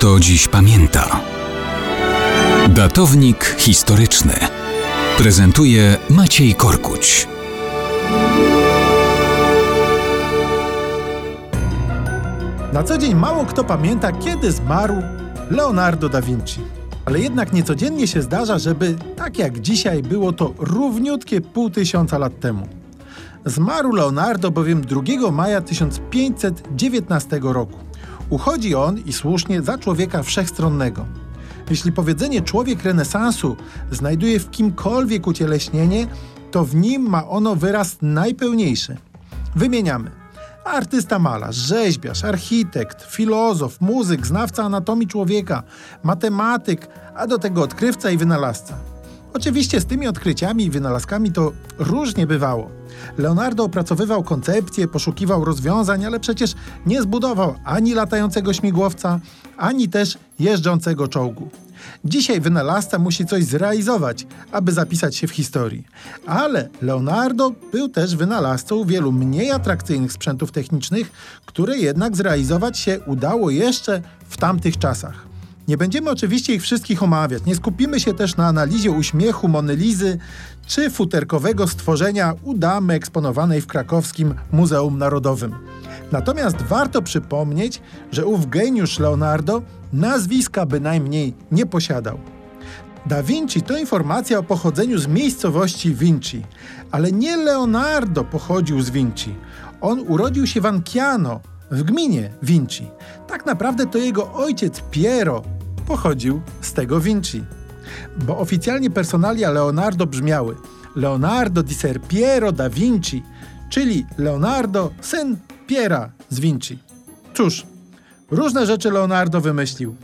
kto dziś pamięta. Datownik historyczny prezentuje Maciej Korkuć. Na co dzień mało kto pamięta, kiedy zmarł Leonardo da Vinci. Ale jednak niecodziennie się zdarza, żeby tak jak dzisiaj było to równiutkie pół tysiąca lat temu. Zmarł Leonardo bowiem 2 maja 1519 roku. Uchodzi on i słusznie za człowieka wszechstronnego. Jeśli powiedzenie człowiek renesansu znajduje w kimkolwiek ucieleśnienie, to w nim ma ono wyraz najpełniejszy. Wymieniamy. Artysta malarz, rzeźbiarz, architekt, filozof, muzyk, znawca anatomii człowieka, matematyk, a do tego odkrywca i wynalazca. Oczywiście z tymi odkryciami i wynalazkami to różnie bywało. Leonardo opracowywał koncepcje, poszukiwał rozwiązań, ale przecież nie zbudował ani latającego śmigłowca, ani też jeżdżącego czołgu. Dzisiaj wynalazca musi coś zrealizować, aby zapisać się w historii. Ale Leonardo był też wynalazcą wielu mniej atrakcyjnych sprzętów technicznych, które jednak zrealizować się udało jeszcze w tamtych czasach. Nie będziemy oczywiście ich wszystkich omawiać. Nie skupimy się też na analizie uśmiechu Monelizy czy futerkowego stworzenia u damy eksponowanej w krakowskim Muzeum Narodowym. Natomiast warto przypomnieć, że ów geniusz Leonardo nazwiska bynajmniej nie posiadał. Da Vinci to informacja o pochodzeniu z miejscowości Vinci, ale nie Leonardo pochodził z Vinci. On urodził się w Anciano, w gminie Vinci. Tak naprawdę to jego ojciec Piero pochodził z tego Vinci. Bo oficjalnie personalia Leonardo brzmiały Leonardo di Ser Piero da Vinci, czyli Leonardo, syn Piera z Vinci. Cóż, różne rzeczy Leonardo wymyślił,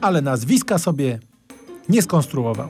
ale nazwiska sobie nie skonstruował.